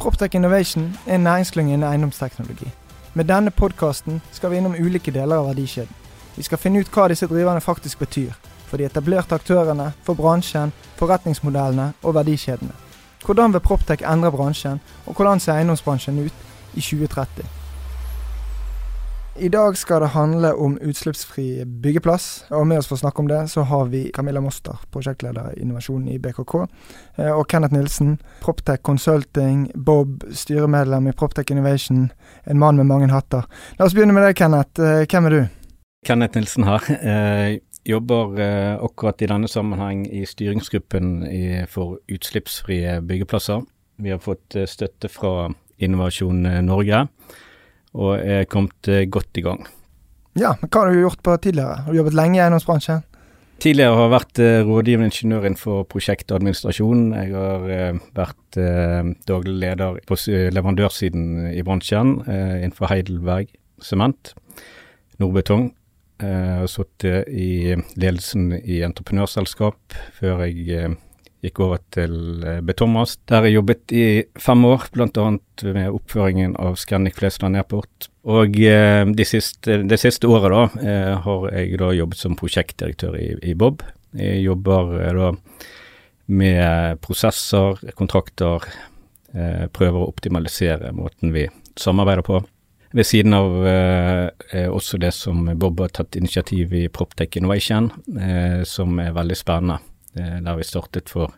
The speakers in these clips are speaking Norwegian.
Proptech Innovation er en næringsklynge innen eiendomsteknologi. Med denne podkasten skal vi innom ulike deler av verdikjeden. Vi skal finne ut hva disse driverne faktisk betyr. For de etablerte aktørene, for bransjen, forretningsmodellene og verdikjedene. Hvordan vil Proptech endre bransjen, og hvordan ser eiendomsbransjen ut i 2030? I dag skal det handle om utslippsfri byggeplass. Og med oss for å snakke om det, så har vi Camilla Moster, prosjektleder i innovasjon i BKK. eh, Og Kenneth Nilsen, Proptech Consulting, Bob, styremedlem i Proptech Innovation. En mann med mange hatter. La oss begynne med deg, Kenneth. Eh, Hvem er du? Kenneth Nilsen her. Jeg jobber eh, akkurat i denne sammenheng i styringsgruppen for utslippsfrie byggeplasser. Vi har fått støtte fra Innovasjon Norge, og er kommet eh, godt i gang. Ja, men Hva har du gjort på tidligere? Har du jobbet lenge i eiendomsbransjen? Tidligere har jeg vært eh, rådgivende ingeniør innenfor prosjektadministrasjonen. Jeg har eh, vært daglig leder på leverandørsiden i bransjen innenfor Heidelberg Sement, Nordbetong. Jeg har sittet i ledelsen i entreprenørselskap før jeg gikk over til Betomas, Der jeg jobbet i fem år, bl.a. med oppføringen av Scandic Flesland Airport. Og eh, de siste, de siste året da, eh, har jeg da jobbet som prosjektdirektør i, i Bob. Jeg jobber eh, da med prosesser, kontrakter, eh, prøver å optimalisere måten vi samarbeider på. Ved siden av eh, eh, også det som Bob har tatt initiativ i Proptech Innovation, eh, som er veldig spennende. Eh, der vi startet for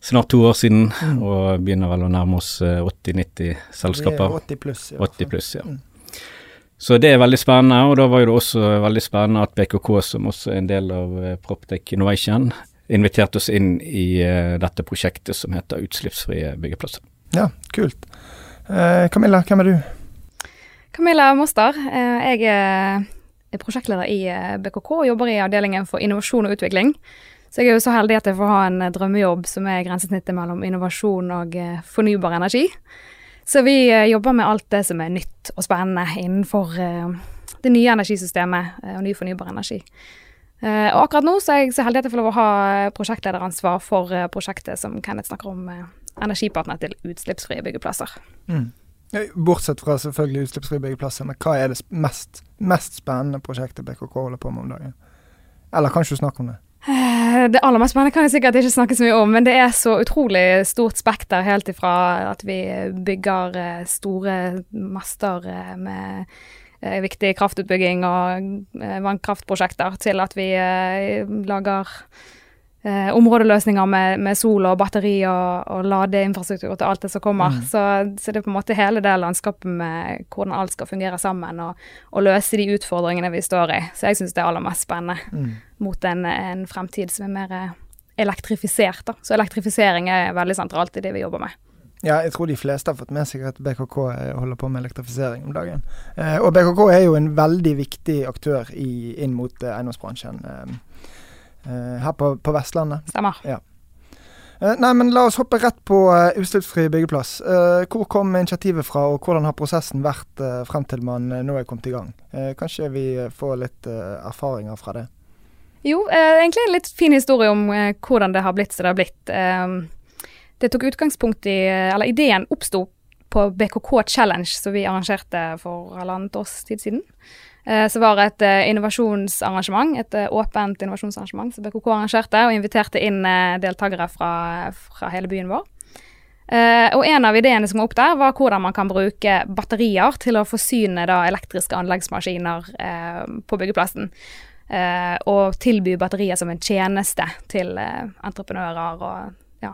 snart to år siden, og begynner vel å nærme oss eh, 80-90 selskaper. Vi er 80 pluss. i hvert fall. 80 pluss, ja. Mm. Så det er veldig spennende, og da var jo det også veldig spennende at BKK, som også er en del av eh, Proptech Innovation, inviterte oss inn i eh, dette prosjektet som heter Utslippsfrie byggeplasser. Ja, kult. Eh, Camilla, hvem er du? Camilla Moster. eh, Jeg er er prosjektleder i BKK og jobber i avdelingen for innovasjon og utvikling. Så jeg er jo så heldig at jeg får ha en eh, drømmejobb som er grensesnittet mellom innovasjon og eh, fornybar energi. Så vi eh, jobber med alt det som er nytt og spennende innenfor det nye energisystemet og ny fornybar energi. Og akkurat nå så er jeg så heldig at jeg får lov å ha prosjektlederansvar for prosjektet som Kenneth snakker om, energipartner til utslippsfrie byggeplasser. Mm. Bortsett fra selvfølgelig utslippsfrie byggeplasser, men hva er det mest, mest spennende prosjektet BKK holder på med om dagen? Eller kan ikke du snakke om det? Eh, Det aller mest spennende kan jeg sikkert ikke snakke så mye om, men det er så utrolig stort spekter helt ifra at vi bygger eh, store master eh, med viktig kraftutbygging og vannkraftprosjekter, til at vi lager eh, områdeløsninger med, med sol og batteri og, og ladeinfrastruktur til alt det som kommer. Mm. Så, så det er på en måte hele det landskapet med hvordan alt skal fungere sammen, og, og løse de utfordringene vi står i. Så jeg syns det er aller mest spennende Mm. mot en, en fremtid som er mer eh, elektrifisert. Da. Så elektrifisering er veldig sentralt i det vi jobber med. Ja, jeg tror de fleste har fått med seg at BKK eh, holder på med elektrifisering om dagen. Eh, og BKK er jo en veldig viktig aktør i, inn mot eh, eiendomsbransjen eh, eh, her på, på Vestlandet. Stemmer. Eh, nei, men la oss hoppe rett på uh, utslippsfri byggeplass. Uh, hvor kom initiativet fra, og hvordan har prosessen vært uh, frem til man eh, nå er kommet i gang? Eh, kanskje vi eh, får litt eh, erfaringer fra det? Jo, eh, egentlig en litt fin historie om eh, hvordan det har blitt som det har blitt. Eh, det tok utgangspunkt i Eller ideen oppsto på BKK Challenge, som vi arrangerte for halvannet års tid siden. Eh, så var det et eh, innovasjonsarrangement, et eh, åpent innovasjonsarrangement som BKK arrangerte, og inviterte inn deltakere fra, fra hele byen vår. Og en av ideene som var opp der, var hvordan man kan bruke batterier til å forsyne da, elektriske anleggsmaskiner på byggeplassen. Og tilby batterier som en tjeneste til entreprenører og ja,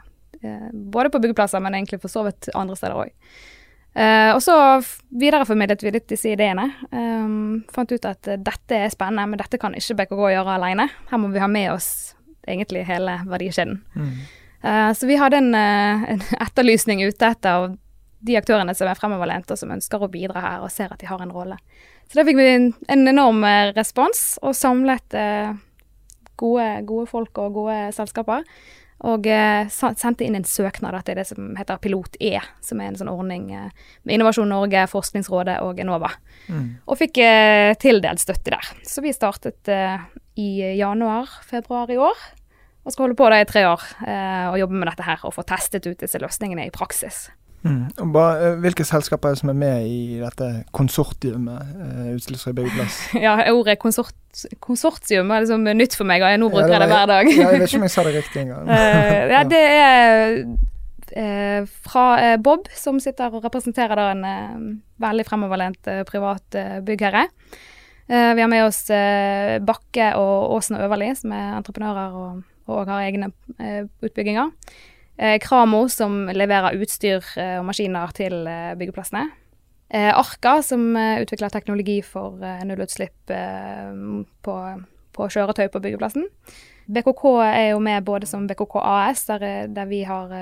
både på byggeplasser, men egentlig for så vidt andre steder òg. Eh, og så videreformidlet vi litt disse ideene. Um, fant ut at eh, dette er spennende, men dette kan ikke BKK gjøre alene. Her må vi ha med oss egentlig hele verdikjeden. Mm. Eh, så vi hadde en, eh, en etterlysning ute etter de aktørene som er fremoverlente og som ønsker å bidra her og ser at de har en rolle. Så da fikk vi en, en enorm eh, respons og samlet eh, gode, gode, folk og gode selskaper. Og eh, sendte inn en søknad til det som heter Pilot E, som er en sånn ordning eh, med Innovasjon Norge, Forskningsrådet og Enova. Mm. Og fikk eh, tildelt støtte der. Så vi startet eh, i januar-februar i år. Og skal holde på da i tre år og jobbe med dette her og få testet ut disse løsningene i praksis. Mm. Eh, hvilke selskaper er det som er med i dette konsortiumet, uh, utslippsfri byggeplass? ja, ordet konsort, konsortium er liksom nytt for meg, og jeg nå bruker ja, det, det, hver dag. ja, jeg vet ikke om jeg sa det riktig engang. uh, ja, det er uh, fra Bob, som sitter og representerer da en veldig fremoverlent privat byggherre. vi har med oss Bakke og Åsen og Øverli, som er entreprenører og, og har egne utbygginger. Eh, Kramo, som leverer utstyr eh, og maskiner til eh, byggeplassene. Arka, som utvikler teknologi for nullutslipp på, på kjøretøy på byggeplassen. BKK er jo med både som BKK AS, der, der vi har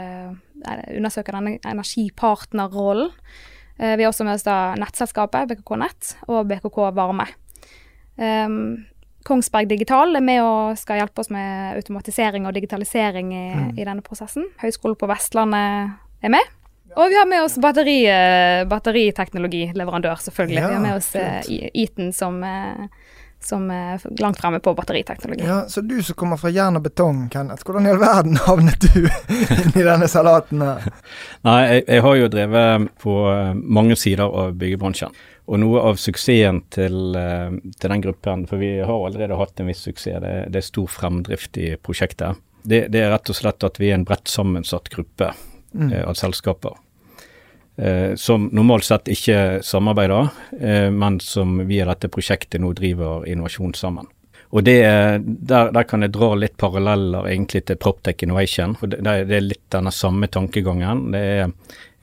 undersøker denne energipartnerrollen. Vi har også med oss da nettselskapet BKK Nett og BKK Varme. Um, Kongsberg Digital er med og skal hjelpe oss med automatisering og digitalisering i, mm. i denne prosessen. Høgskolen på Vestlandet er med. Og vi har med oss batteri, uh, batteriteknologileverandør, selvfølgelig. Ja, vi har med oss uh, Eaton som, uh, som er langt fremme på batteriteknologi. Ja, Så du som kommer fra jern og betong, Kenneth. Hvordan i all verden havnet du inn i denne salaten her? Nei, jeg, jeg har jo drevet på mange sider av byggebransjen. Og noe av suksessen til, eh, til, den gruppen, for vi har allerede hatt en viss suksess, det, det er stor fremdrift i prosjektet. Det, det, er rett og slett at vi er en bredt sammensatt gruppe mm. eh, av selskaper. Eh, som normalt sett ikke samarbeider, eh, men som via dette prosjektet nå driver innovasjon sammen. Og det, der, der, kan jeg dra litt paralleller egentlig til Proptech Innovation. for det, det er litt denne samme tankegangen. Det er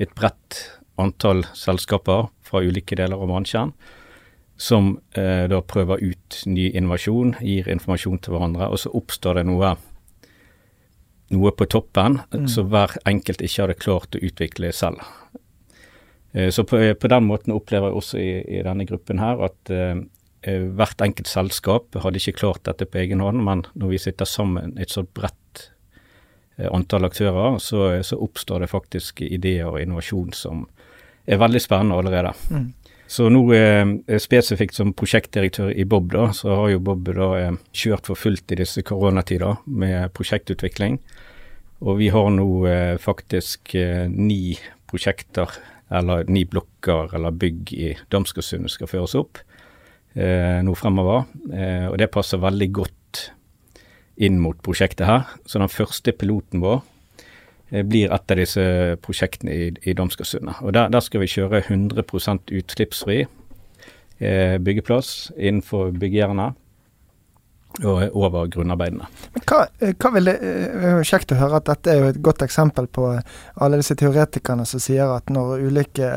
et bredt antall selskaper fra ulike deler av bransjen som eh, da prøver ut ny innovasjon, gir informasjon til hverandre, og så oppstår det noe, noe på toppen mm. som hver enkelt ikke hadde klart å utvikle selv. Eh, så på, på, den måten opplever jeg også i, i denne gruppen her at eh, eh hvert enkelt selskap hadde ikke klart dette på egen hånd, men når vi sitter sammen et så bredt eh, antall aktører, så, så, oppstår det faktisk ideer og innovasjon som er veldig spennende allerede. Mm. Så nå eh, spesifikt som prosjektdirektør i Bob, da, så har jo Bob da eh, kjørt for fullt i disse koronatider med prosjektutvikling. Og vi har nå eh, faktisk eh, ni prosjekter, eller ni blokker eller bygg i Damsgårdsund skal føres opp eh, nå fremover. Eh, og det passer veldig godt inn mot prosjektet her. Så den første piloten vår blir et av disse prosjektene i, i Domskarsundet. Og der, der, skal vi kjøre 100 utslippsfri eh, byggeplass innenfor byggjernet og over grunnarbeidene. Men hva, eh, hva vil det, det er Kjekt å høre at dette er jo et godt eksempel på alle disse teoretikerne som sier at når ulike,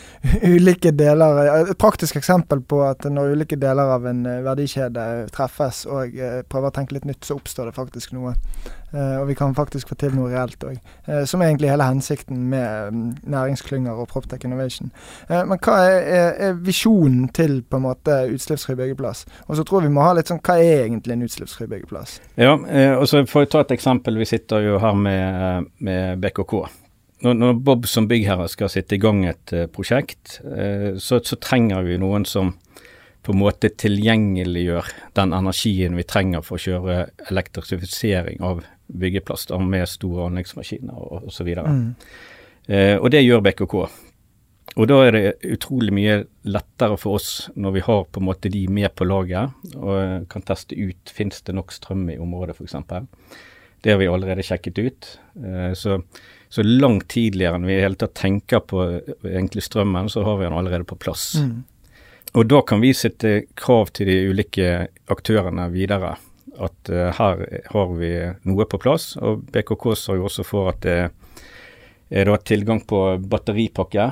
ulike deler Et praktisk eksempel på at når ulike deler av en verdikjede treffes og prøver å tenke litt nytt, så oppstår det faktisk noe. Uh, og vi kan faktisk få til noe reelt òg. Uh, som er egentlig hele hensikten med um, næringsklynger og Proptech Innovation. Uh, men hva er, er, er, visjonen til på en måte utslippsfri byggeplass? Og så tror vi må ha litt sånn hva er egentlig en utslippsfri byggeplass? Ja, og så får jeg ta et eksempel. Vi sitter jo her med, med BKK. Når, når, Bob som byggherre skal sitte i gang et prosjekt, så, så trenger vi noen som på en måte tilgjengeliggjør den energien vi trenger for å kjøre elektrifisering av byggeplass da, med store anleggsmaskiner og osv. Mm. Eh, og det gjør BKK. Og da er det utrolig mye lettere for oss når vi har på en måte de med på laget og kan teste ut finnes det nok strøm i området f.eks. Det har vi allerede sjekket ut. Eh, så, så, langt tidligere enn vi i hele tatt tenker på egentlig strømmen, så har vi den allerede på plass. Mm. Og da kan vi sette krav til de ulike aktørene videre at uh, her har vi noe på plass. Og BKK sørger også for at det er tilgang på batteripakke,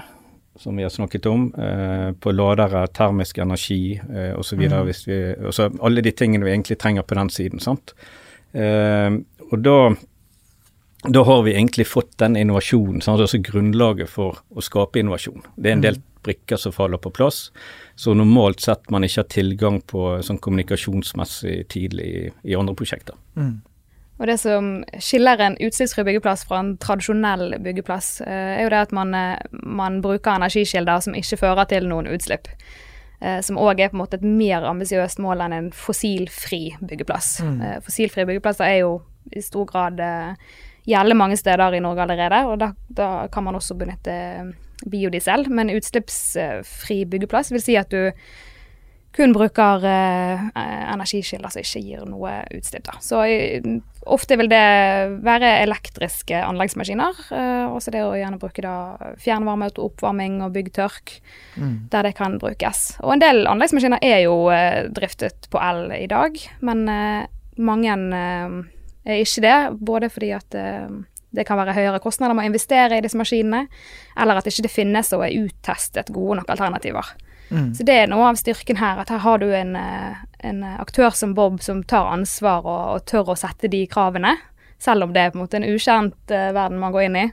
som vi har snakket om, uh, på ladere, termisk energi uh, osv. Mm. Hvis vi, altså alle de tingene vi egentlig trenger på den siden. sant? Uh, og da da har vi egentlig fått den innovasjonen, sant? altså grunnlaget for å skape innovasjon. Det er en del brikker som faller på plass, så normalt sett man ikke har tilgang på sånn kommunikasjonsmessig tidlig i, i andre prosjekter. Mm. Og Det som skiller en utslippsfri byggeplass fra en tradisjonell byggeplass, eh, er jo det at man, eh, man bruker energikilder som ikke fører til noen utslipp. Eh, som òg er på en måte et mer ambisiøst mål enn en fossilfri byggeplass. Mm. Fossilfrie byggeplasser er jo i stor grad eh, gjelder mange steder i Norge allerede, og da, da kan man også benytte biodiesel. Men utslippsfri byggeplass vil si at du kun bruker eh, energikilder som ikke gir noe utslipp. Da. Så eh, ofte vil det være elektriske anleggsmaskiner. Eh, også det å gjerne bruke da fjernvarme til oppvarming og byggtørk, Mm. der det kan brukes. Og en del anleggsmaskiner er jo eh, driftet på el i dag, men eh, mange eh, ikke det. Både fordi at eh, det kan være høyere kostnader med å investere i disse maskinene, eller at det ikke finnes og er uttestet gode nok alternativer. Mm. Så det er noe av styrken her, at her har du en, eh, en aktør som Bob som tar ansvar og, og tør å sette de kravene, selv om det er på en måte en ukjent uh, verden man går inn i.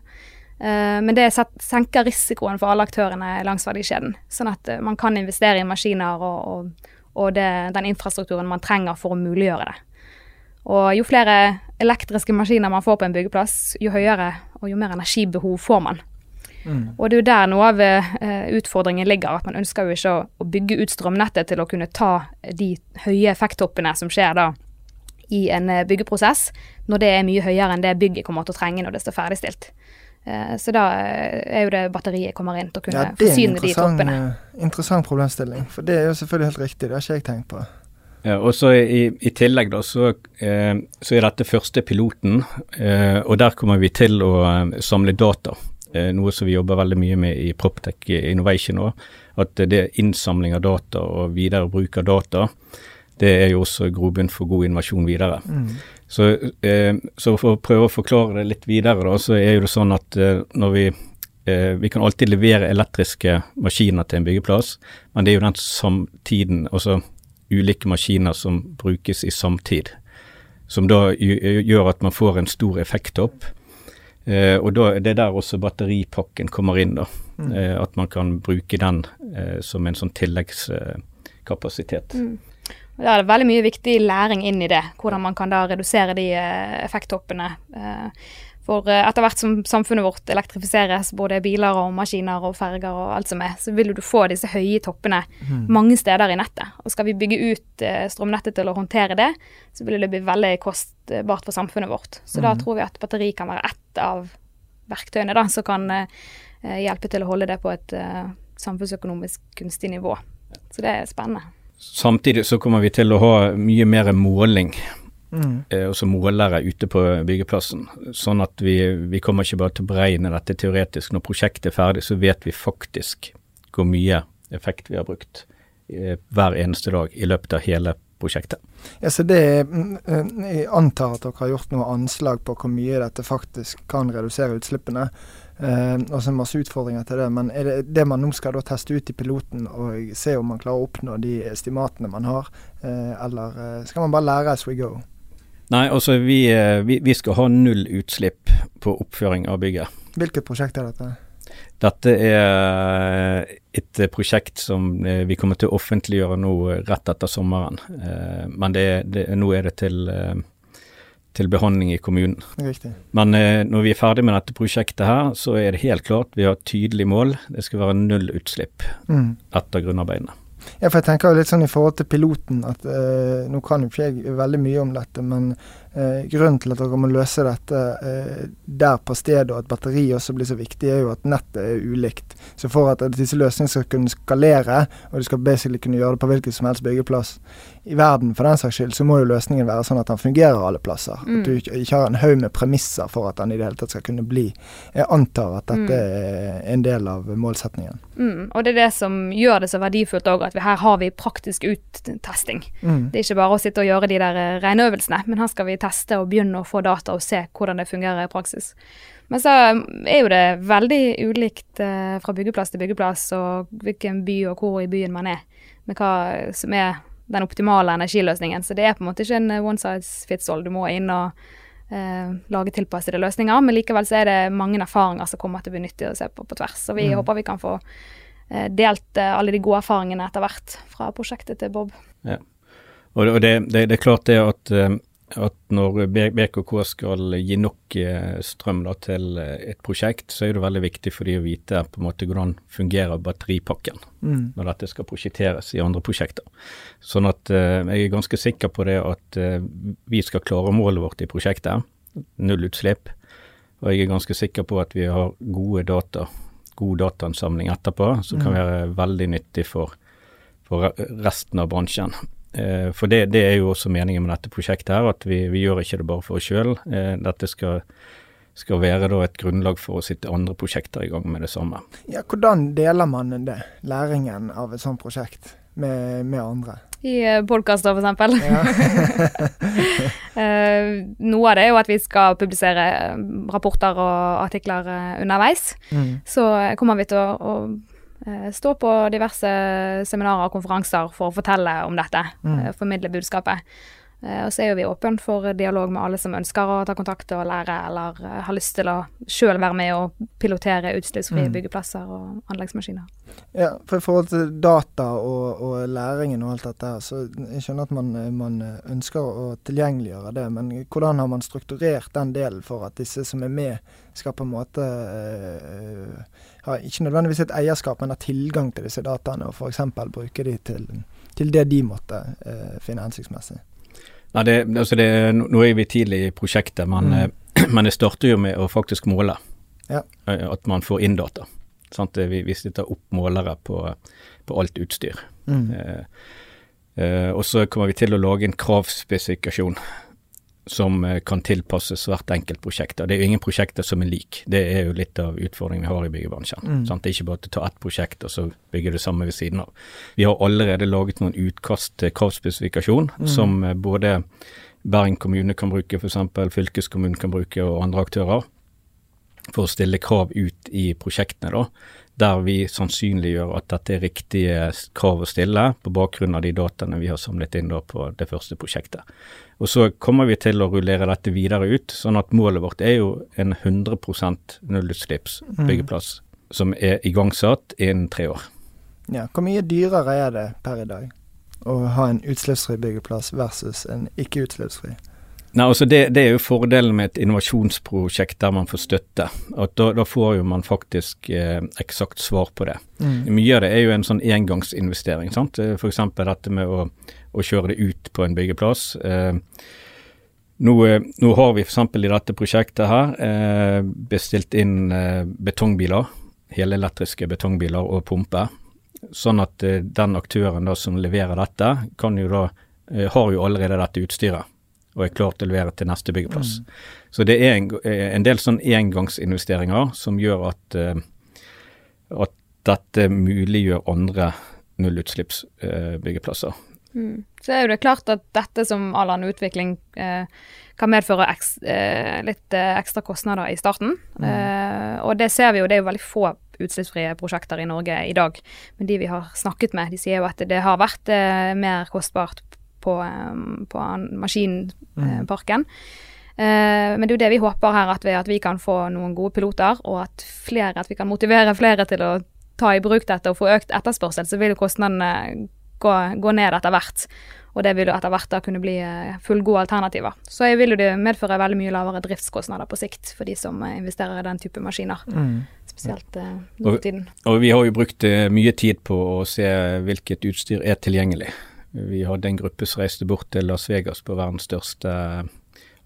Uh, men det set, senker risikoen for alle aktørene langs verdikjeden, sånn at uh, man kan investere i maskiner og, og, og det, den infrastrukturen man trenger for å muliggjøre det. Og jo flere elektriske maskiner man får på en byggeplass, jo høyere og jo mer energibehov får man. Mm. Og det er jo der noe av eh, utfordringen ligger, at man ønsker jo ikke å, bygge ut strømnettet til å kunne ta de høye effekttoppene som skjer da i en eh, byggeprosess, når det er mye høyere enn det bygget kommer til å trenge når det står ferdigstilt. Eh, så da er jo det batteriet kommer inn til å kunne Ja, det forsyne de interessant, er en interessant problemstilling. For det er jo selvfølgelig helt riktig, det har ikke jeg tenkt på. Ja, og så i, I tillegg da, så, eh, så er dette første piloten, eh, og der kommer vi til å eh, samle data. Eh, noe som vi jobber veldig mye med i Proptech Innovation nå. At det er innsamling av data og videre bruk av data, det er jo også grobunn for god innovasjon videre. Mm. Så, eh, så for å prøve å forklare det litt videre, da, så er jo det sånn at eh, når vi eh, Vi kan alltid levere elektriske maskiner til en byggeplass, men det er jo den samtiden, altså ulike maskiner som brukes i samtid, som da gjør at man får en stor effekttopp. Eh, og da, det er der også batteripakken kommer inn, da. Mm. Eh, at man kan bruke den eh, som en sånn tilleggskapasitet. Mm. Det er veldig mye viktig læring inn i det, hvordan man kan da redusere de effekthoppene effekttoppene. Eh, for eh, etter hvert som samfunnet vårt elektrifiseres, både biler og maskiner og ferger og alt som er, så vil du få disse høye toppene Mm. mange steder i nettet. Og skal vi bygge ut eh, strømnettet til å håndtere det, så vil det bli veldig kostbart for samfunnet vårt. Så da Mhm. tror vi at batteri kan være ett av verktøyene da, som kan eh, hjelpe til å holde det på et samfunnsøkonomisk kunstig nivå. Så det er spennende. Samtidig så kommer vi til å ha mye mer måling Mm. så også målere ute på byggeplassen. Sånn at vi, vi kommer ikke bare til å beregne dette teoretisk. Når prosjektet er ferdig, så vet vi faktisk hvor mye effekt vi har brukt eh, hver eneste dag i løpet av hele prosjektet. Ja, så det mm, eh, Jeg antar at dere har gjort noe anslag på hvor mye dette faktisk kan redusere utslippene. Eh, og så masse utfordringer til det. Men er det det man nå skal da teste ut i piloten og se om man klarer å oppnå de estimatene man har, eh, eller eh, skal man bare lære as we go? Nei, altså vi, eh, vi, vi skal ha null utslipp på oppføring av bygget. Hvilket prosjekt er dette? Dette er et eh, prosjekt som eh, vi kommer til å offentliggjøre nå eh, rett etter sommeren. Eh, Men det, det, nå er det til, eh, til behandling i kommunen. Riktig. Men eh, når vi er ferdig med dette prosjektet her, så er det helt klart vi har et tydelig mål. Det skal være null utslipp Mm. etter grunnarbeidene. Ja, for jeg tenker jo litt sånn i forhold til piloten at eh, Nå kan jo ikke jeg veldig mye om dette, men eh, grunnen til at dere må løse dette eh, der på stedet, og at batteri også blir så viktig, er jo at nettet er ulikt. Så for at disse løsningene skal kunne skalere, og du skal basically kunne gjøre det på hvilken som helst byggeplass i verden for den saks skyld, så må jo løsningen være sånn at den fungerer alle plasser. Mm. At du ikke har en haug med premisser for at den i det hele tatt skal kunne bli. Jeg antar at dette er en del av målsetningen. Mm, og det er det som gjør det så verdifullt òg, at vi, her har vi praktisk uttesting. Mm. Det er ikke bare å sitte og gjøre de der eh, regneøvelsene, men her skal vi teste og begynne å få data og se hvordan det fungerer i praksis. Men så er jo det veldig ulikt eh, fra byggeplass til byggeplass, og hvilken by og hvor i byen man er, med hva som er den optimale energiløsningen. Så det er på en måte ikke en one size fits all. Du må inn og eh, lage tilpassede løsninger. Men likevel så er det mange erfaringer som kommer til å bli nyttig å se på på tvers. Så vi Mm. håper vi kan få eh, delt eh, alle de gode erfaringene etter hvert fra prosjektet til Bob. Ja. og det, det, det er klart det at, eh, at når BKK skal gi nok eh, strøm da, til eh, et prosjekt, så er det veldig viktig for de å vite på en måte hvordan fungerer batteripakken Mm. når dette skal prosjekteres i andre prosjekter. Sånn at eh, jeg er ganske sikker på det at eh, vi skal klare målet vårt i prosjektet, null utslipp. Og jeg er ganske sikker på at vi har gode data, god datainnsamling etterpå, som kan Mm. være veldig nyttig for, for resten av bransjen. Eh, for det, det er jo også meningen med dette prosjektet her, at vi, vi gjør ikke det bare for oss sjøl. Eh, dette skal, skal være da et grunnlag for å sitte andre prosjekter i gang med det samme. Ja, hvordan deler man det, læringen av et sånt prosjekt, med, med andre? I uh, podkaster, eksempel. Ja. Eh, noe av det er jo at vi skal publisere eh, rapporter og artikler eh, underveis. mm. Så eh, kommer vi til å, å eh, stå på diverse seminarer og konferanser for å fortelle om dette. Mm. eh, Formidle budskapet. Eh, Og så er jo vi åpne for dialog med alle som ønsker å ta kontakt og lære, eller eh, har lyst til å sjøl være med og pilotere utslippsfrie Mm. byggeplasser og anleggsmaskiner. Ja, for i forhold til data og, og læringen og alt dette her, så jeg skjønner at man, man ønsker å tilgjengeliggjøre det, men hvordan har man strukturert den delen for at disse som er med, skal på en måte øh, ha ikke nødvendigvis et eierskap, men ha tilgang til disse dataene, og f.eks. bruke de til, til det de måtte øh, finne hensiktsmessig? Nei, det, altså det, nå er vi tidlig i prosjektet, men, Mm. eh, men det starter jo med å faktisk måle. Ja. Eh, At man får inn data. Sant? Vi, vi sitter opp målere på, på alt utstyr. Mm. Eh, eh, og så kommer vi til å lage en kravspesifikasjon som eh, kan tilpasses hvert enkelt prosjekt. Det er jo ingen prosjekter som er lik. Det er jo litt av utfordringen vi har i byggebransjen. Mm. Sant? Det er ikke bare å ta ett prosjekt og så bygge det samme ved siden av. Vi har allerede laget noen utkast til kravspesifikasjon Mm. som eh, både Bergen kommune kan bruke, f.eks. fylkeskommunen kan bruke og andre aktører, for å stille krav ut i prosjektene. da, Der vi sannsynliggjør at dette er riktige krav å stille på bakgrunn av de dataene vi har samlet inn på det første prosjektet. Og Så kommer vi til å rullere dette videre ut, sånn at målet vårt er jo en 100% mm. som er igangsatt innen tre år. Ja, hvor mye dyrere er det per i dag å ha en utslippsfri byggeplass versus en ikke-utslippsfri? Nei, altså det, det er jo fordelen med et innovasjonsprosjekt der man får støtte. at Da, da får jo man faktisk eh, eksakt svar på det. Mm. Mye av det er jo en sånn engangsinvestering. sant? F.eks. dette med å, å kjøre det ut på en byggeplass. Eh, nå, eh, nå har vi f.eks. i dette prosjektet her eh, bestilt inn eh, betongbiler. Helelektriske betongbiler og pumper. Sånn at eh, den aktøren da som leverer dette, kan jo da, eh, har jo allerede dette utstyret og er klar til å levere til neste byggeplass. Så det er en, eh, en del sånn engangsinvesteringer som gjør at, eh, at dette muliggjør andre nullutslippsbyggeplasser. Mm. Så er det klart at dette som all annen utvikling eh, kan medføre eks, eh, litt ekstra kostnader i starten. Eh, og det ser vi jo, det er jo veldig få utslippsfrie prosjekter i Norge i dag. Men de vi har snakket med, de sier jo at det har vært mer kostbart på, på maskinparken. Eh, men det er jo det vi håper her, at vi, at vi kan få noen gode piloter, og at, flere, at vi kan motivere flere til å ta i bruk dette og få økt etterspørsel, så vil jo kostnadene gå, gå ned etter hvert. Og det vil jo etter hvert da kunne bli eh, fullgode alternativer. Så jeg vil jo det medføre veldig mye lavere driftskostnader på sikt for de som eh, investerer i den type maskiner. Mm. Spesielt eh, nå for tiden. Og vi har jo brukt mye tid på å se hvilket utstyr er tilgjengelig. Vi hadde en gruppe som reiste bort til Las Vegas på verdens største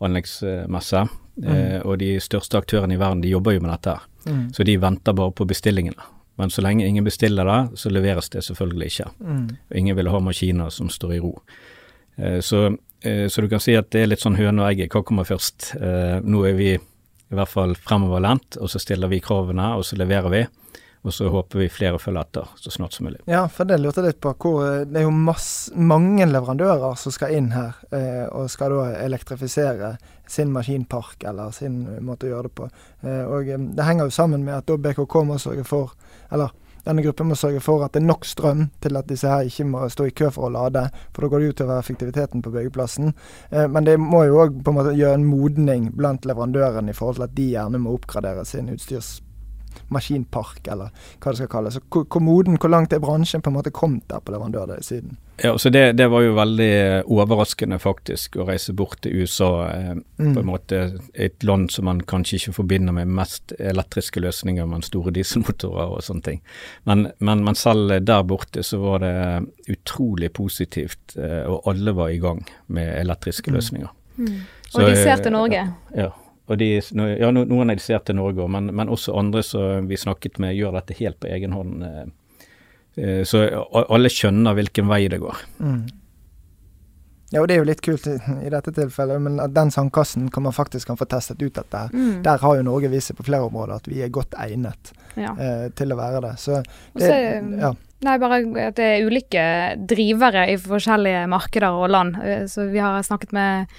anleggsmesse. Mm. Eh, og de største aktørene i verden de jobber jo med dette. Mm. Så de venter bare på bestillingene. Men så lenge ingen bestiller det, så leveres det selvfølgelig ikke. Mm. Og ingen vil ha maskiner som står i ro. Eh, så, eh, så du kan si at det er litt sånn høne og egget. Hva kommer først? Eh, nå er vi i hvert fall fremoverlent, og så stiller vi kravene, og så leverer vi. Og så håper vi flere følger etter så snart som mulig. Ja, for det lurte jeg litt på. Hvor, eh, det er jo masse, mange leverandører som skal inn her, eh, og skal da elektrifisere sin maskinpark eller sin måte å gjøre det på. Eh, og eh, det henger jo sammen med at da BKK må sørge for Eller Denne gruppen må sørge for at det er nok strøm til at disse her ikke må stå i kø for å lade, for da går det utover effektiviteten på byggeplassen. Eh, men det må jo òg gjøre en modning blant leverandørene i forhold til at de gjerne må oppgradere sin utstyrs maskinpark, eller hva det skal kalles. Hvor, hvor moden, hvor langt er bransjen på en måte kommet der på leverandørsiden? Ja, så det, det, var jo veldig overraskende faktisk å reise bort til USA. Eh, mm. på en måte Et land som man kanskje ikke forbinder med mest elektriske løsninger, men store dieselmotorer og sånne ting. Men, men, men selv der borte så var det utrolig positivt, eh, og alle var i gang med elektriske mm. løsninger. Så, Og de ser til Norge? Ja. Og de, ja, noen av de ser til Norge, men, men også andre som vi snakket med, gjør dette helt på egen hånd. Eh, eh, så alle skjønner hvilken vei det går. Mm. Ja, og det er jo litt kult i, dette tilfellet, men at den sandkassen kan man faktisk kan få testet ut dette. Mm. Der har jo Norge vist seg på flere områder at vi er godt egnet ja. eh, til å være det. Så det, Også, ja. Nei, bare at det er ulike drivere i forskjellige markeder og land. Eh, så vi har snakket med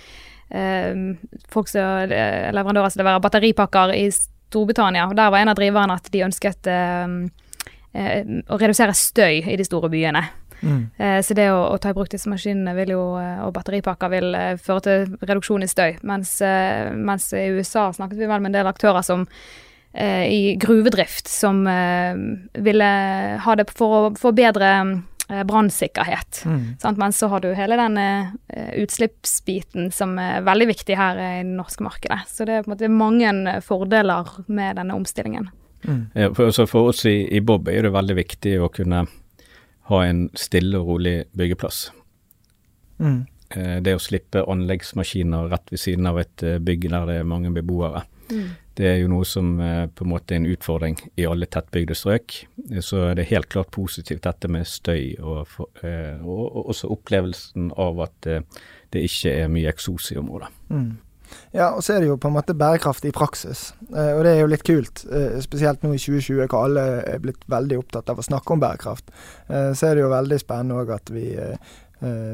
folk som eh, leverandører som leverer batteripakker i Storbritannia. og Der var en av driverne at de ønsket ehm, eh, å redusere støy i de store byene. Mm. Eh, så det å, å, ta i bruk disse maskinene jo, og batteripakker vil føre til reduksjon i støy. Mens, mens, i USA snakket vi vel med en del aktører som i gruvedrift som ville ha det for å få bedre brannsikkerhet. Mm. Men så har du hele den uh, utslippsbiten som er veldig viktig her i det norske markedet. Så det er på en måte mange fordeler med denne omstillingen. Mm. Ja, for, for, oss i, i, Bob er det veldig viktig å kunne ha en stille og rolig byggeplass. Mm. Det å slippe anleggsmaskiner rett ved siden av et bygg der det er mange beboere. Mm. Det er jo noe som eh, på en måte er en utfordring i alle tettbygde strøk. Så det er helt klart positivt dette med støy, og, eh, og, og også opplevelsen av at eh, det ikke er mye eksos i området. Mm. Ja, og så er det jo på en måte bærekraftig i praksis. Og det er jo litt kult. Spesielt nå i 2020, hvor alle er blitt veldig opptatt av å snakke om bærekraft. Så er det jo veldig spennende òg at vi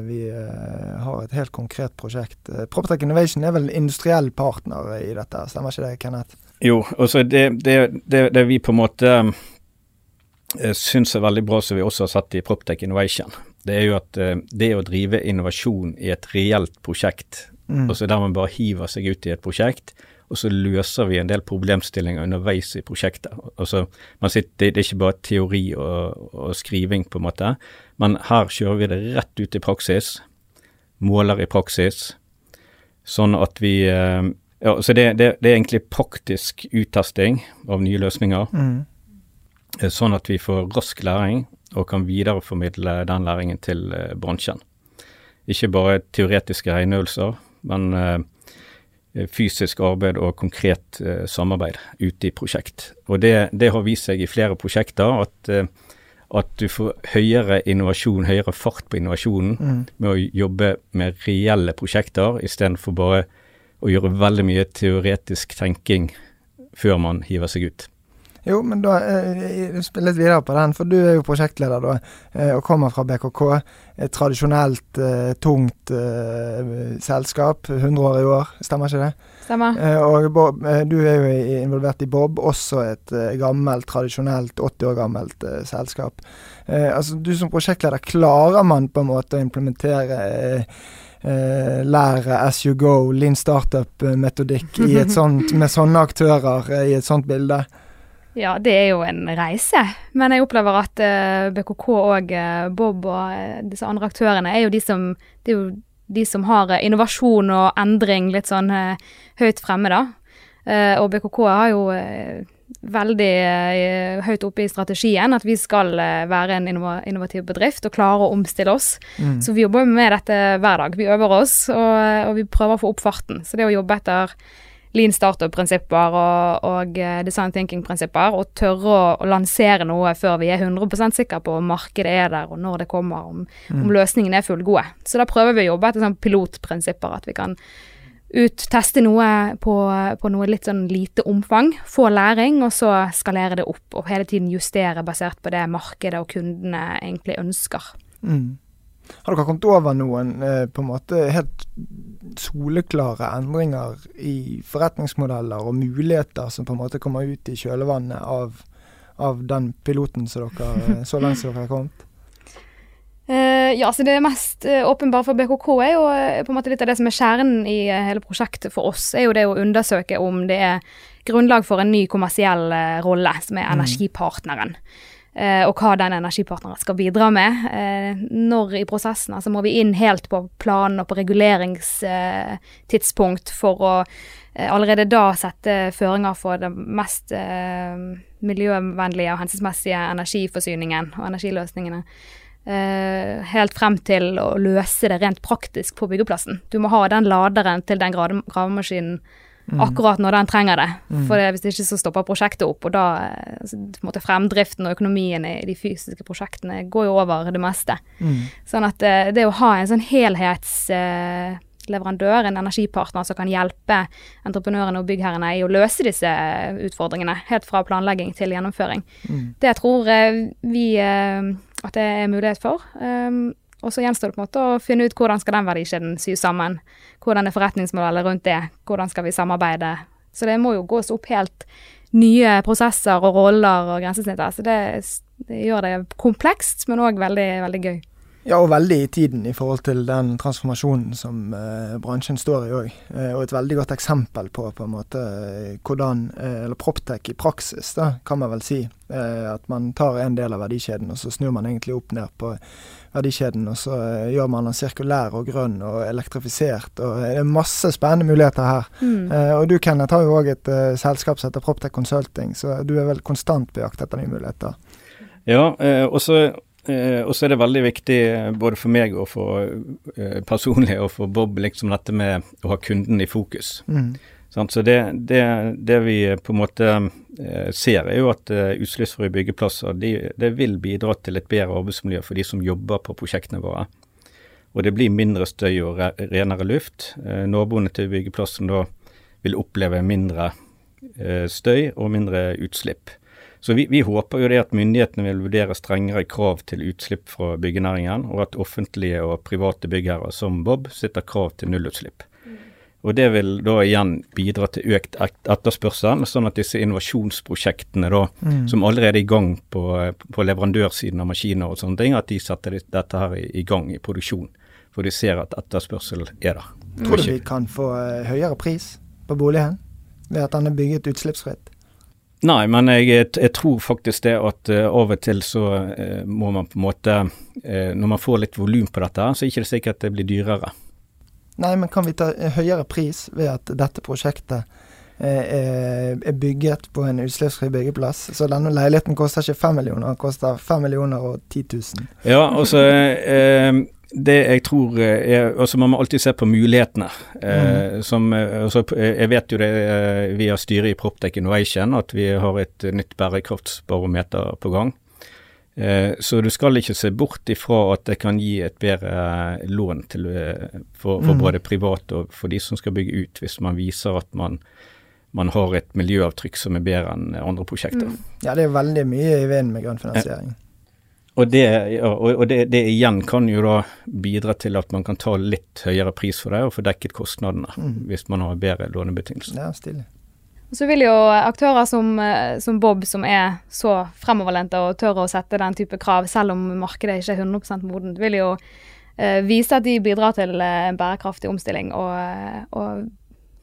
vi eh, har et helt konkret prosjekt. Eh, Proptech Innovation er vel industriell partner i dette, stemmer ikke det, Kenneth? Jo, og det, det, det, det vi på en måte syns er veldig bra, som vi også har sett i Proptech Innovation, det er jo at det å drive innovasjon i et reelt prosjekt, mm. så der man bare hiver seg ut i et prosjekt, og så løser vi en del problemstillinger underveis i prosjektet. Altså, sitter, det er ikke bare teori og, og, skriving, på en måte, men her kjører vi det rett ut i praksis. Måler i praksis. Sånn at vi eh, ja, så det, det, det, er egentlig praktisk uttesting av nye løsninger. Mm. Eh, sånn at vi får rask læring og kan videreformidle den læringen til uh, bransjen. Ikke bare teoretiske regneøvelser, men fysisk arbeid og konkret uh, samarbeid ute i prosjekt. Og det, det, har vist seg i flere prosjekter at at du får høyere innovasjon, høyere fart på innovasjonen mm. med å jobbe med reelle prosjekter, istedenfor bare å gjøre veldig mye teoretisk tenking før man hiver seg ut. Jo, men da eh, spill litt videre på den, for du er jo prosjektleder da, eh, og kommer fra BKK. Et tradisjonelt eh, tungt eh, selskap, 100 år i år, stemmer ikke det? Stemmer. Eh, og Bob, eh, du er jo involvert i Bob, også et gammelt, tradisjonelt, 80 år gammelt selskap. altså, Du som prosjektleder, klarer man på en måte å implementere eh, lære as you go, lean startup-metodikk med sånne aktører i et sånt bilde? Ja, det er jo en reise. Men jeg opplever at eh, BKK og uh, Bob og uh, disse andre aktørene er jo de som, det er jo de som har innovasjon og endring litt sånn høyt fremme, da. og BKK har jo veldig høyt oppe i strategien at vi skal være en innovativ bedrift og klare å omstille oss. Mm. Så vi jobber med dette hver dag. Vi øver oss, og, og vi prøver å få opp farten. Så det å jobbe etter lean startup-prinsipper og, og, eh, design thinking-prinsipper, og tørre å, å, lansere noe før vi er 100% sikre på om markedet er der, og når det kommer, om, mm. om løsningene er fullgode. Så da prøver vi å jobbe etter sånn pilotprinsipper, at vi kan utteste noe på, på, noe litt sånn lite omfang, få læring, og så skalere det opp, og hele tiden justere basert på det markedet og kundene egentlig ønsker. Mm. Har dere kommet over noen eh, på en måte helt soleklare endringer i forretningsmodeller og muligheter som på en måte kommer ut i kjølvannet av, av den piloten som dere, så langt som dere har kommet? Uh, ja, så Det mest uh, åpenbare for BKK er jo uh, på en måte litt av det som er kjernen i hele prosjektet for oss, er jo det å undersøke om det er grunnlag for en ny kommersiell rolle, som er mm. Energipartneren. og hva den energipartneren skal bidra med. når i prosessen altså må vi inn helt på planen og på reguleringstidspunkt for å allerede da sette føringer for den mest miljøvennlige og hensiktsmessige energiforsyningen og energiløsningene. Helt frem til å løse det rent praktisk på byggeplassen. Du må ha den laderen til den gravemaskinen. Akkurat når den trenger det. Mm. For det, hvis ikke så stopper prosjektet opp, og da eh, måte fremdriften og økonomien i de fysiske prosjektene går jo over det meste. Mm. Sånn at uh, det å ha en sånn helhetsleverandør, uh, en energipartner som kan hjelpe entreprenørene og byggherrene i å løse disse utfordringene, helt fra planlegging til gjennomføring, mm. det tror vi at det er mulighet for. Um, og så gjenstår det på en måte å finne ut hvordan skal den verdikjeden sys sammen. Hvordan er forretningsmodellet rundt det, hvordan skal vi samarbeide. Så det må jo gås opp helt nye prosesser og roller og grensesnitter. Så det, det gjør det komplekst, men òg veldig, veldig gøy. Ja, og veldig i tiden i forhold til den transformasjonen som eh, bransjen står i òg. Eh, og et veldig godt eksempel på på en måte eh, hvordan eh, Eller Proptech i praksis, da, kan man vel si. Eh, at man tar en del av verdikjeden, og så snur man egentlig opp ned på verdikjeden. Og så eh, gjør man den sirkulær og grønn og elektrifisert. og Det er masse spennende muligheter her. Mm. og du Kenneth har jo òg et selskap som heter Proptech Consulting, så du er vel konstant på jakt etter nye muligheter. Ja, og så Eh, og så er det veldig viktig eh, både for meg og for eh, personlig og for Bob liksom dette med å ha kunden i fokus. Mm. Så det, det, det, vi på en måte eh, ser, er jo at uh, utslippsfrie byggeplasser de, det vil bidra til et bedre arbeidsmiljø for de som jobber på prosjektene våre. Og det blir mindre støy og re renere luft. Eh, naboene til byggeplassen da vil oppleve mindre eh, støy og mindre utslipp. Så vi, vi, håper jo det at myndighetene vil vurdere strengere krav til utslipp fra byggenæringen, og at offentlige og private byggherrer som Bob sitter krav til nullutslipp. Mm. Og Det vil da igjen bidra til økt etterspørsel, sånn at disse innovasjonsprosjektene da, mm. som allerede er i gang på, på, leverandørsiden av maskiner og sånne ting, at de setter dette her i, gang i produksjon. For de ser at etterspørsel er der. Tror du vi kan få eh, høyere pris på boligen ved at den er bygget utslippsfritt? Nei, men jeg, jeg, tror faktisk det at uh, av og til så uh, må man på en måte uh, Når man får litt volum på dette, så er det ikke sikkert at det blir dyrere. Nei, men kan vi ta høyere pris ved at dette prosjektet er, bygget på en utslippsfri byggeplass? Så denne leiligheten koster ikke fem millioner, den koster fem millioner og ti tusen. Ja, altså det jeg tror eh, er Altså, man må alltid se på mulighetene. Eh, mm. som, eh, altså, eh, jeg vet jo det via styret i Proptech Innovation at vi har et nytt bærekraftsbarometer på gang. Eh, så du skal ikke se bort ifra at det kan gi et bedre lån til, for, for mm. både privat og for de som skal bygge ut, hvis man viser at man, man har et miljøavtrykk som er bedre enn andre prosjekter. Mm. Ja, det er veldig mye i vinden med grønn finansiering. Og, det, og det, det, igjen kan jo da bidra til at man kan ta litt høyere pris for det og få dekket kostnadene, mm. hvis man har bedre lånebetingelser. Ja, stilig. Så vil jo aktører som, eh, som, Bob, som er så fremoverlente og tør å sette den type krav, selv om markedet ikke er 100 modent, vil jo eh, vise at de bidrar til eh, en bærekraftig omstilling. Og, eh, og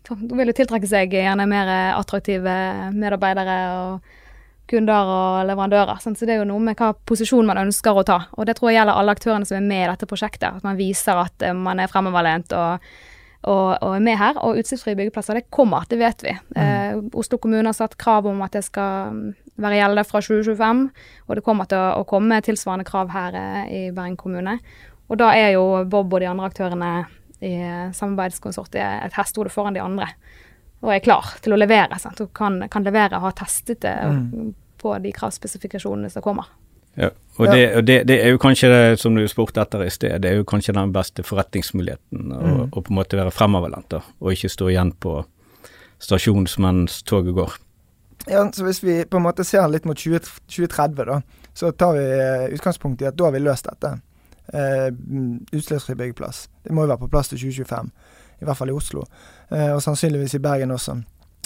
vil jo tiltrekke seg gjerne mer attraktive medarbeidere. og kunder og leverandører. Så det er jo noe med hva posisjon man ønsker å ta. Og det tror jeg gjelder alle aktørene som er med i dette prosjektet. At man viser at eh, man er fremoverlent og, og, og, er med her. Og utslippsfrie byggeplasser, det kommer, det vet vi. Mm. Eh, Oslo kommune har satt krav om at det skal mm, være gjeldende fra 2025. Og det kommer til å, å komme tilsvarende krav her eh, i Bergen kommune. Og da er jo Bob og de andre aktørene i samarbeidskonsortiet et hestehode foran de andre og er klar til å levere. Sant? Og kan, kan levere og ha testet det mm. på de kravspesifikasjonene som kommer. Ja, og, det, og det, det, er jo kanskje det som du spurte etter i sted, det er jo kanskje den beste forretningsmuligheten. Å mm. på en måte være fremoverlent og ikke stå igjen på stasjon mens toget går. Ja, så Hvis vi på en måte ser litt mot 20, 2030, da, så tar vi eh, utgangspunkt i at da har vi løst dette. Eh, utslippsfri byggeplass. Det må jo være på plass til 2025 i hvert fall i Oslo, eh, og sannsynligvis i Bergen også.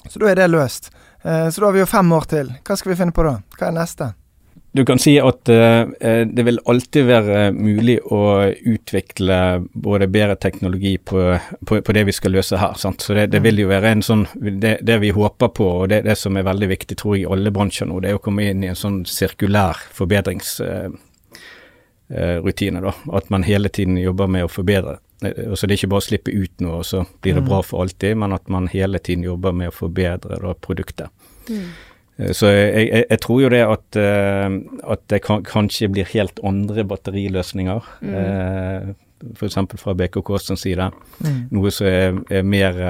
Så da er det løst. Eh, så da har vi jo fem år til. Hva skal vi finne på da? Hva er neste? Du kan si at eh, det vil alltid være mulig å utvikle både bedre teknologi på, på, på det vi skal løse her. Sant? Så det, det, vil jo være en sånn Det, det vi håper på, og det, det, som er veldig viktig tror jeg i alle bransjer nå, det er å komme inn i en sånn sirkulær forbedringsrutine. Uh, da, At man hele tiden jobber med å forbedre. Så det er ikke bare å slippe ut noe, og så blir det bra mm. for alltid, men at man hele tiden jobber med å forbedre da, produktet. Mm. Eh, så jeg, jeg, jeg, tror jo det at, at det kan, kanskje blir helt andre batteriløsninger. Mm. F.eks. fra BKKs side. Mm. Noe som er, er mer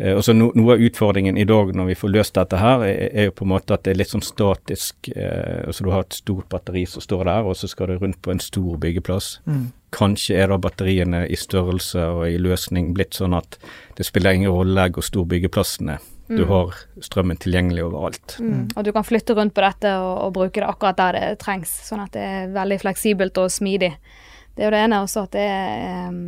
uh, også no, Noe av utfordringen i dag når vi får løst dette her, er, er jo på en måte at det er litt sånn statisk. Eh, altså Du har et stort batteri som står der, og så skal det rundt på en stor byggeplass. Mm. Kanskje er da batteriene i størrelse og i løsning blitt sånn at det spiller ingen rolle hvor stor byggeplassen er. Du mm. har strømmen tilgjengelig overalt. Mm. mm. Og du kan flytte rundt på dette og, og, bruke det akkurat der det trengs, sånn at det er veldig fleksibelt og smidig. Det er jo det ene også at det er, um,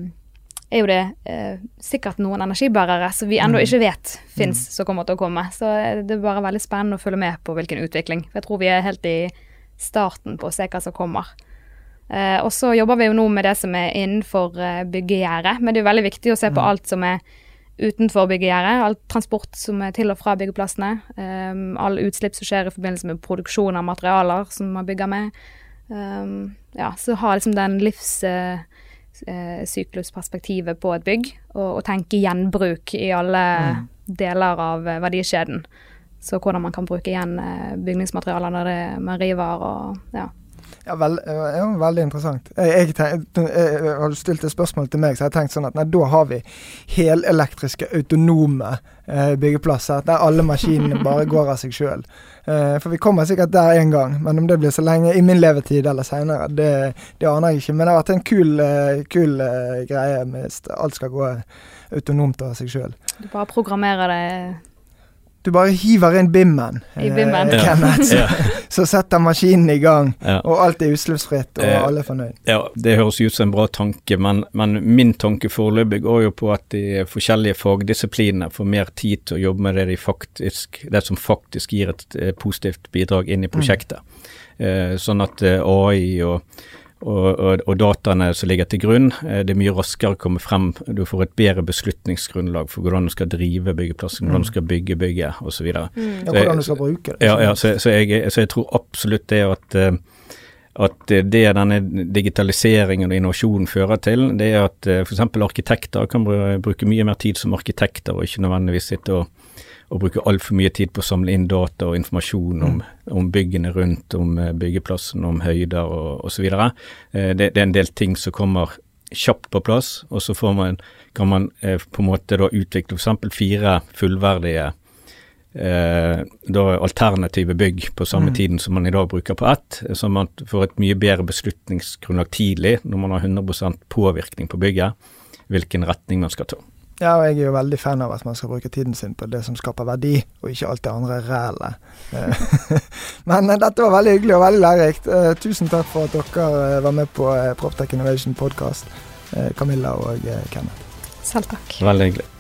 er jo det eh, sikkert noen energibærere som vi ennå mm. ikke vet fins, mm. som kommer til å komme. Så det er bare veldig spennende å følge med på hvilken utvikling. For jeg tror vi er helt i starten på å se hva som kommer. Eh, og så jobber vi jo nå med det som er innenfor eh, byggegjerdet, men det er veldig viktig å se på alt som er utenfor byggegjerdet. All transport som er til og fra byggeplassene. Um, all utslipp som skjer i forbindelse med produksjon av materialer som man bygger med. Um, ja, så ha liksom den livssyklusperspektivet uh, på et bygg, og, og, tenke gjenbruk i alle mm. deler av uh, verdikjeden. Så hvordan man kan bruke igjen uh, bygningsmaterialer når det, man river og ja. Ja, vel, ja, veldig interessant. Jeg, jeg, jeg, Har du stilt et spørsmål til meg, så har jeg tenkt sånn at nei, da har vi helelektriske, autonome eh, byggeplasser der alle maskinene bare går av seg sjøl. Eh, for vi kommer sikkert der en gang, men om det blir så lenge i min levetid eller seinere, det, det, aner jeg ikke. Men det har vært en kul, uh, kul uh, greie hvis alt skal gå autonomt av seg sjøl. Du bare programmerer det du bare hiver inn bimmen, I bimmen. Eh, Kenneth, ja. så setter maskinen i gang, ja. og alt er utslippsfritt, og eh, alle er fornøyd. Ja, det høres ut som en bra tanke, men, men min tanke foreløpig går jo på at de forskjellige fagdisiplinene får mer tid til å jobbe med det, de faktisk, det som faktisk gir et eh, positivt bidrag inn i mm. prosjektet. Mm. Eh, sånn at eh, AI og og, og, og, dataene som ligger til grunn. Eh, det er mye raskere å komme frem. Du får et bedre beslutningsgrunnlag for hvordan du skal drive byggeplassen, hvordan du mm. skal bygge bygget osv. Mm. Ja, hvordan du skal bruke det. Ja, ja så, så, jeg, så, jeg, tror absolutt det at eh, at det denne digitaliseringen og innovasjonen fører til, det er at eh, f.eks. arkitekter kan bruke mye mer tid som arkitekter, og ikke nødvendigvis sitte og og bruker altfor mye tid på å samle inn data og informasjon om, mm. om byggene rundt, om eh, byggeplassen, om høyder og osv. Eh, det, det er en del ting som kommer kjapt på plass, og så man, kan man eh, på en måte da utvikle f.eks. fire fullverdige eh, da alternative bygg på samme mm. tiden som man i dag bruker på ett, så man får et mye bedre beslutningsgrunnlag tidlig når man har 100 påvirkning på bygget, hvilken retning man skal ta. Ja, og jeg er jo veldig fan av at man skal bruke tiden sin på det som skaper verdi, og ikke alt det andre rælet. Eh, men eh, dette var veldig hyggelig og veldig lærerikt. Eh, tusen takk for at dere var med på Proptech Innovation Podcast, Camilla og Kenneth. Selv takk. Veldig hyggelig.